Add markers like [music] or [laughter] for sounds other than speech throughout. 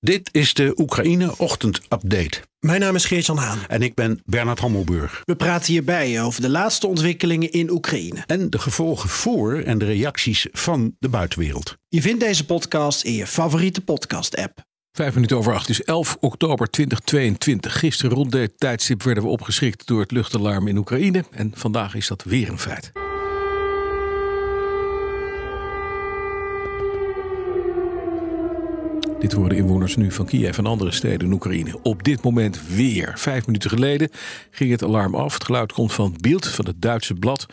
Dit is de Oekraïne Ochtend Update. Mijn naam is Geert-Jan Haan. En ik ben Bernard Hammelburg. We praten hierbij over de laatste ontwikkelingen in Oekraïne. En de gevolgen voor en de reacties van de buitenwereld. Je vindt deze podcast in je favoriete podcast-app. Vijf minuten over acht is 11 oktober 2022. Gisteren rond dit tijdstip werden we opgeschrikt door het luchtalarm in Oekraïne. En vandaag is dat weer een feit. Dit horen inwoners nu van Kiev en andere steden in Oekraïne. Op dit moment weer. Vijf minuten geleden ging het alarm af. Het geluid komt van Beeld, van het Duitse blad.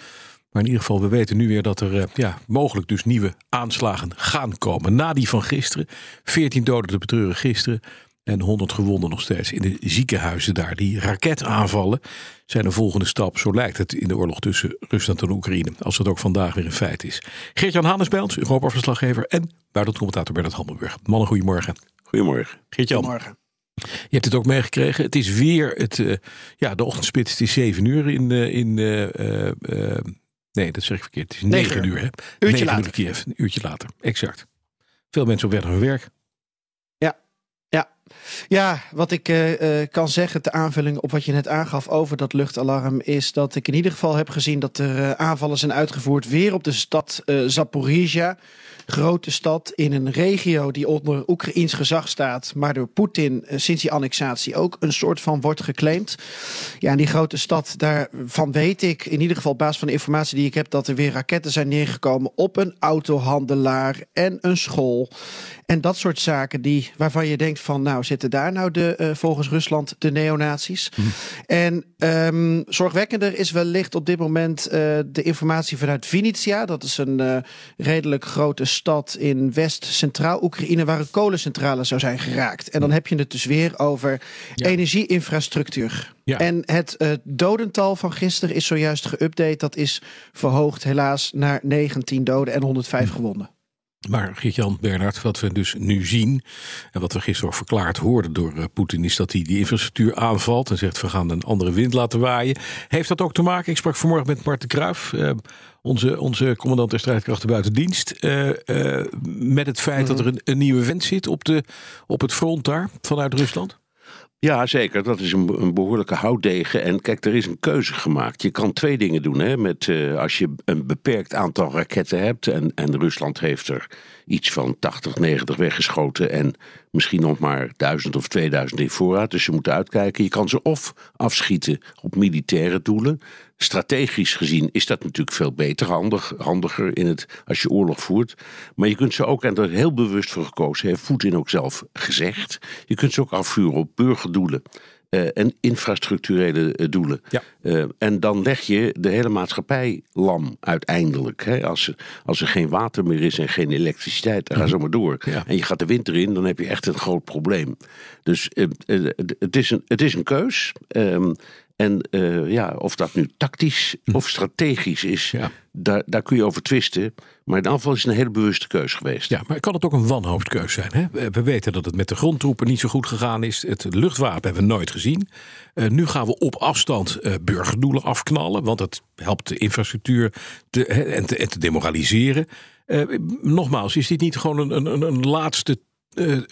Maar in ieder geval, we weten nu weer dat er eh, ja, mogelijk dus nieuwe aanslagen gaan komen. Na die van gisteren. 14 doden te betreuren gisteren. En 100 gewonden nog steeds in de ziekenhuizen daar. Die raketaanvallen zijn de volgende stap, zo lijkt het, in de oorlog tussen Rusland en Oekraïne. Als het ook vandaag weer een feit is. Geert-Jan Hannes bij ons, Europa-verslaggever en buitenlandcommentator Bernard Hammelburg. Mannen, goedemorgen. Goedemorgen. Geert-Jan. Goedemorgen. Je hebt het ook meegekregen. Het is weer het, uh, ja, de ochtendspits. Het is 7 uur in, uh, in uh, Nee, dat zeg ik verkeerd. Het is negen, uur. Hè? Uurtje negen later. uur Kiev, een uurtje later. Exact. Veel mensen op weg naar hun werk. Ja, wat ik uh, uh, kan zeggen, de aanvulling op wat je net aangaf over dat luchtalarm, is dat ik in ieder geval heb gezien dat er uh, aanvallen zijn uitgevoerd weer op de stad Zaporizhia. Grote stad in een regio die onder Oekraïns gezag staat, maar door Poetin sinds die annexatie ook een soort van wordt geclaimd. Ja, en die grote stad, daarvan weet ik, in ieder geval op basis van de informatie die ik heb, dat er weer raketten zijn neergekomen op een autohandelaar en een school. En dat soort zaken die, waarvan je denkt van nou zitten daar nou de, uh, volgens Rusland de neonazies. Hm. En um, zorgwekkender is wellicht op dit moment uh, de informatie vanuit Vinnytsia. Dat is een uh, redelijk grote stad in West-Centraal Oekraïne waar een kolencentrale zou zijn geraakt. En dan heb je het dus weer over ja. energieinfrastructuur. Ja. En het dodental van gisteren is zojuist geüpdate. Dat is verhoogd helaas naar 19 doden en 105 Hm. gewonden. Maar Geert-Jan Bernhard, wat we dus nu zien en wat we gisteren ook verklaard hoorden door uh, Poetin, is dat hij die infrastructuur aanvalt en zegt we gaan een andere wind laten waaien. Heeft dat ook te maken? Ik sprak vanmorgen met Marten Kruijf, uh, onze, onze commandant der strijdkrachten buiten dienst, uh, met het feit mm -hmm. dat er een, een, nieuwe wind zit op, de, op het front daar vanuit Rusland. Ja, zeker. Dat is een, een, behoorlijke houtdegen. En kijk, er is een keuze gemaakt. Je kan twee dingen doen. Hè? Met, uh, als je een beperkt aantal raketten hebt. En, en Rusland heeft er iets van 80, 90 weggeschoten. En misschien nog maar 1000 of 2000 in voorraad. Dus je moet uitkijken. Je kan ze of afschieten op militaire doelen. Strategisch gezien is dat natuurlijk veel beter, handig, handiger in het, als je oorlog voert. Maar je kunt ze ook, en er heel bewust voor gekozen, heeft Poetin ook zelf gezegd. Je kunt ze ook afvuren op burgerdoelen. Uh, en infrastructurele uh, doelen. Ja. Uh, en dan leg je de hele maatschappij lam uiteindelijk. Hè? Als, er, als er geen water meer is en geen elektriciteit, dan ga zo maar door. Ja. En je gaat de winter in, dan heb je echt een groot probleem. Dus het, is een, het is een keus. Um, en uh, ja, of dat nu tactisch of strategisch is, Ja. daar, daar kun je over twisten. Maar in geval is het een hele bewuste keus geweest. Ja, maar kan het ook een wanhoopskeus zijn? Hè? We weten dat het met de grondtroepen niet zo goed gegaan is. Het luchtwapen hebben we nooit gezien. Uh, nu gaan we op afstand uh, burgerdoelen afknallen. Want het helpt de infrastructuur te, en, te, en te demoraliseren. Nogmaals, is dit niet gewoon een, een, een laatste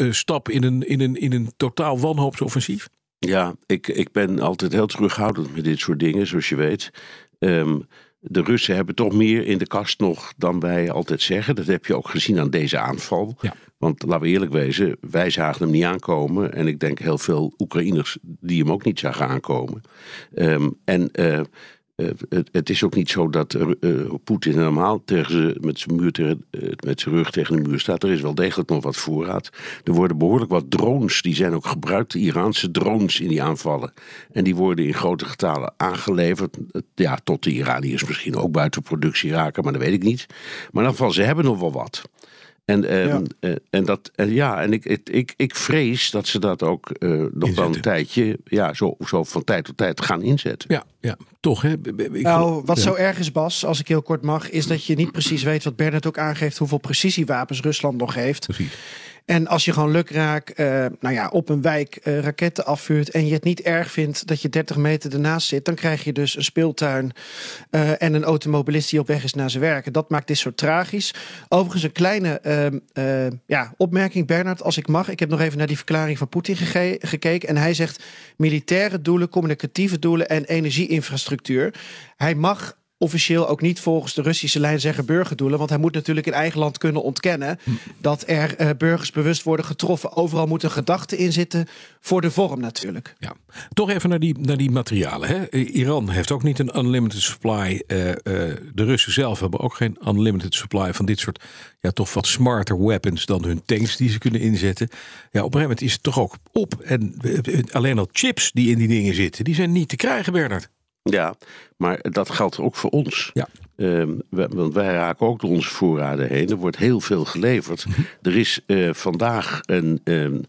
stap in een, in, een, in een totaal wanhoopsoffensief? Ja, ik, ik ben altijd heel terughoudend met dit soort dingen, zoals je weet. Um, de Russen hebben toch meer in de kast nog dan wij altijd zeggen. Dat heb je ook gezien aan deze aanval. Ja. Want laten we eerlijk wezen, wij zagen hem niet aankomen. En ik denk heel veel Oekraïners die hem ook niet zagen aankomen. Um, en uh, uh, het, het, is ook niet zo dat uh, Poetin helemaal tegen met zijn muur tegen, met zijn rug tegen de muur staat. Er is wel degelijk nog wat voorraad. Er worden behoorlijk wat drones, die zijn ook gebruikt, de Iraanse drones in die aanvallen. En die worden in grote getalen aangeleverd. Ja, tot de Iraniërs misschien ook buiten productie raken, maar dat weet ik niet. Maar in ieder geval, ze hebben nog wel wat. En, um, ja. Uh, en, dat, uh, ja, en ik, ik, ik, ik vrees dat ze dat ook uh, nog Inzetten. wel een tijdje, ja, zo, zo van tijd tot tijd gaan inzetten. Ja, ja toch hè? Ik nou, wat ja. zo erg is, Bas, als ik heel kort mag, is dat je niet precies weet wat Bernard ook aangeeft, hoeveel precisiewapens Rusland nog heeft. Precies. En als je gewoon lukraak uh, nou ja, op een wijk uh, raketten afvuurt en je het niet erg vindt dat je 30 meter ernaast zit, dan krijg je dus een speeltuin uh, en een automobilist die op weg is naar zijn werk. dat maakt dit zo tragisch. Overigens een kleine ehm, ja, opmerking, Bernard, als ik mag. Ik heb nog even naar die verklaring van Poetin gekeken en hij zegt militaire doelen, communicatieve doelen en energieinfrastructuur. Hij mag officieel ook niet volgens de Russische lijn zeggen burgerdoelen. Want hij moet natuurlijk in eigen land kunnen ontkennen dat er uh, burgers bewust worden getroffen. Overal moet een gedachte in zitten voor de vorm natuurlijk. Ja. Toch even naar die, naar die materialen. Hè? Iran heeft ook niet een unlimited supply. Uh, uh, de Russen zelf hebben ook geen unlimited supply van dit soort ja, toch wat smarter weapons dan hun tanks die ze kunnen inzetten. Ja, op een gegeven moment is het toch ook op. En alleen al chips die in die dingen zitten, die zijn niet te krijgen, Bernard. Ja, maar dat geldt ook voor ons. Ja. Um, want wij raken ook door onze voorraden heen. Er wordt heel veel geleverd. [laughs] Er is uh, vandaag een, um,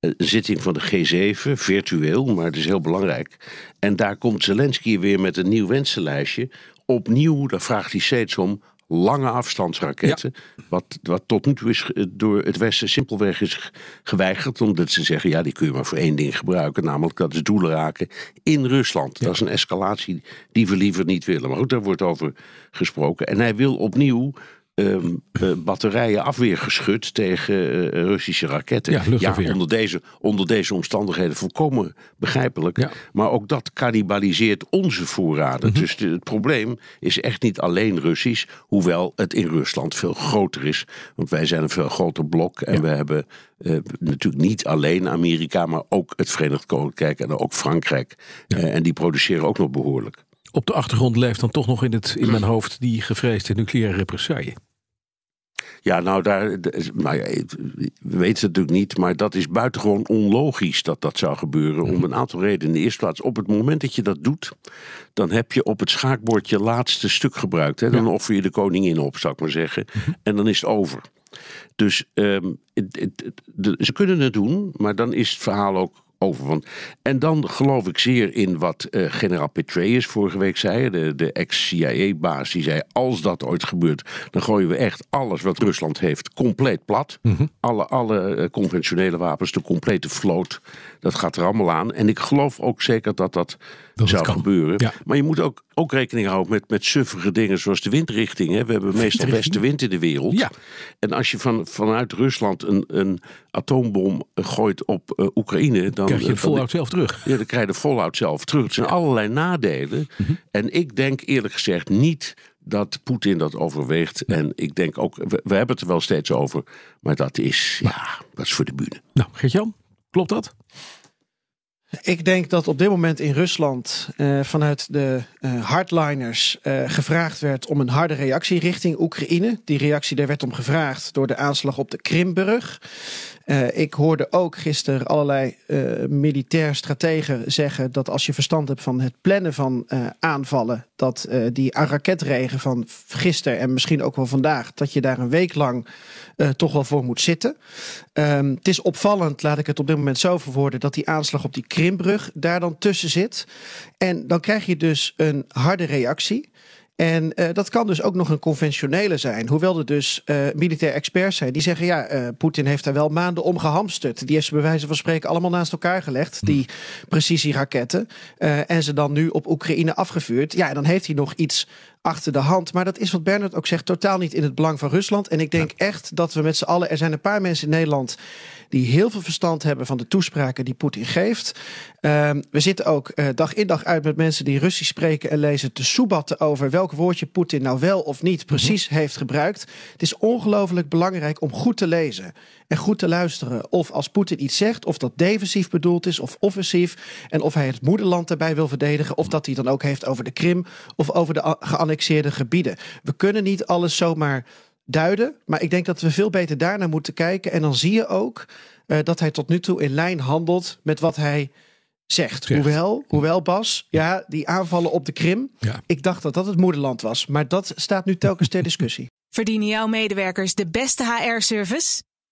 een zitting van de G7, virtueel, maar het is heel belangrijk. En daar komt Zelensky weer met een nieuw wensenlijstje. Opnieuw, daar vraagt hij steeds om lange afstandsraketten. Wat, wat tot nu toe is door het Westen simpelweg is geweigerd. Omdat ze zeggen, ja, die kun je maar voor één ding gebruiken. Namelijk dat is doelen raken in Rusland. Dat is een escalatie die we liever niet willen. Maar goed, daar wordt over gesproken. En hij wil opnieuw Um, uh, batterijen afweergeschud tegen uh, Russische raketten. Ja, ja, onder, deze, onder deze omstandigheden volkomen begrijpelijk. Ja. Maar ook dat cannibaliseert onze voorraden. Mhm. Dus de, het probleem is echt niet alleen Russisch. Hoewel het in Rusland veel groter is. Want wij zijn een veel groter blok. En we hebben uh, natuurlijk niet alleen Amerika, maar ook het Verenigd Koninkrijk en ook Frankrijk. En die produceren ook nog behoorlijk. Op de achtergrond leeft dan toch nog in, het, in mijn hoofd die gevreesde nucleaire represaille. Ja, nou, daar, nou ja, we weten het natuurlijk niet, maar dat is buitengewoon onlogisch dat dat zou gebeuren. Om een aantal redenen. In de eerste plaats, op het moment dat je dat doet, dan heb je op het schaakbord je laatste stuk gebruikt. Hè? Dan offer je de koningin op, zou ik maar zeggen. En dan is het over. Dus um, het, het, de, ze kunnen het doen, maar dan is het verhaal ook over. Want, en dan geloof ik zeer in wat uh, generaal Petraeus vorige week zei, de, de ex-CIA-baas, die zei: Als dat ooit gebeurt, dan gooien we echt alles wat Rusland heeft compleet plat. Mm -hmm. Alle, alle uh, conventionele wapens, de complete vloot, dat gaat er allemaal aan. En ik geloof ook zeker dat dat, dat zou gebeuren. Ja. Maar je moet ook, ook rekening houden met, met suffige dingen zoals de windrichting. Hè. We hebben meestal westenwind in de wereld. Ja. En als je van, vanuit Rusland een, een atoombom gooit op uh, Oekraïne, dan krijg je het volhoud zelf terug. Ja, dan krijg je de volhoud zelf terug. Het zijn ja. allerlei nadelen. Mhm. Mm -hmm. En ik denk eerlijk gezegd niet dat Poetin dat overweegt. En ik denk ook, we, we, hebben het er wel steeds over, maar dat is, ja, dat is voor de bühne. Nou, Gert-Jan, klopt dat? Ik denk dat op dit moment in Rusland uh, vanuit de uh, hardliners uh, gevraagd werd om een harde reactie richting Oekraïne. Die reactie daar werd om gevraagd door de aanslag op de Krimburg. Uh, ik hoorde ook gisteren allerlei uh, militair strategen zeggen dat als je verstand hebt van het plannen van uh, aanvallen, dat die raketregen van gisteren en misschien ook wel vandaag, dat je daar een week lang toch wel voor moet zitten. Um, het is opvallend, laat ik het op dit moment zo verwoorden, dat die aanslag op die Krimbrug daar dan tussen zit. En dan krijg je dus een harde reactie. En uh, dat kan dus ook nog een conventionele zijn. Hoewel er dus uh, militair experts zijn die zeggen: ja, uh, Poetin heeft daar wel maanden om gehamsterd. Die heeft ze bij wijze van spreken allemaal naast elkaar gelegd, die precisieraketten. en ze dan nu op Oekraïne afgevuurd. Ja, dan heeft hij nog iets achter de hand. Maar dat is wat Bernard ook zegt, totaal niet in het belang van Rusland. En ik denk ja. echt dat we met z'n allen. Er zijn een paar mensen in Nederland die heel veel verstand hebben van de toespraken die Poetin geeft. Um, we zitten ook uh, dag in dag uit met mensen die Russisch spreken en lezen te soebatten over welk woordje Poetin nou wel of niet precies mm -hmm. heeft gebruikt. Het is ongelooflijk belangrijk om goed te lezen en goed te luisteren. Of als Poetin iets zegt, of dat defensief bedoeld is of offensief. En of hij het moederland daarbij wil verdedigen. Of dat hij dan ook heeft over de Krim of over de geannexeerde gebieden. We kunnen niet alles zomaar duiden. Maar ik denk dat we veel beter daarnaar moeten kijken. En dan zie je ook uh, dat hij tot nu toe in lijn handelt met wat hij zegt. Zegt. Hoewel, hoewel Bas, ja, die aanvallen op de Krim. Ja. Ik dacht dat dat het moederland was. Maar dat staat nu telkens ter [laughs] discussie. Verdienen jouw medewerkers de beste HR-service?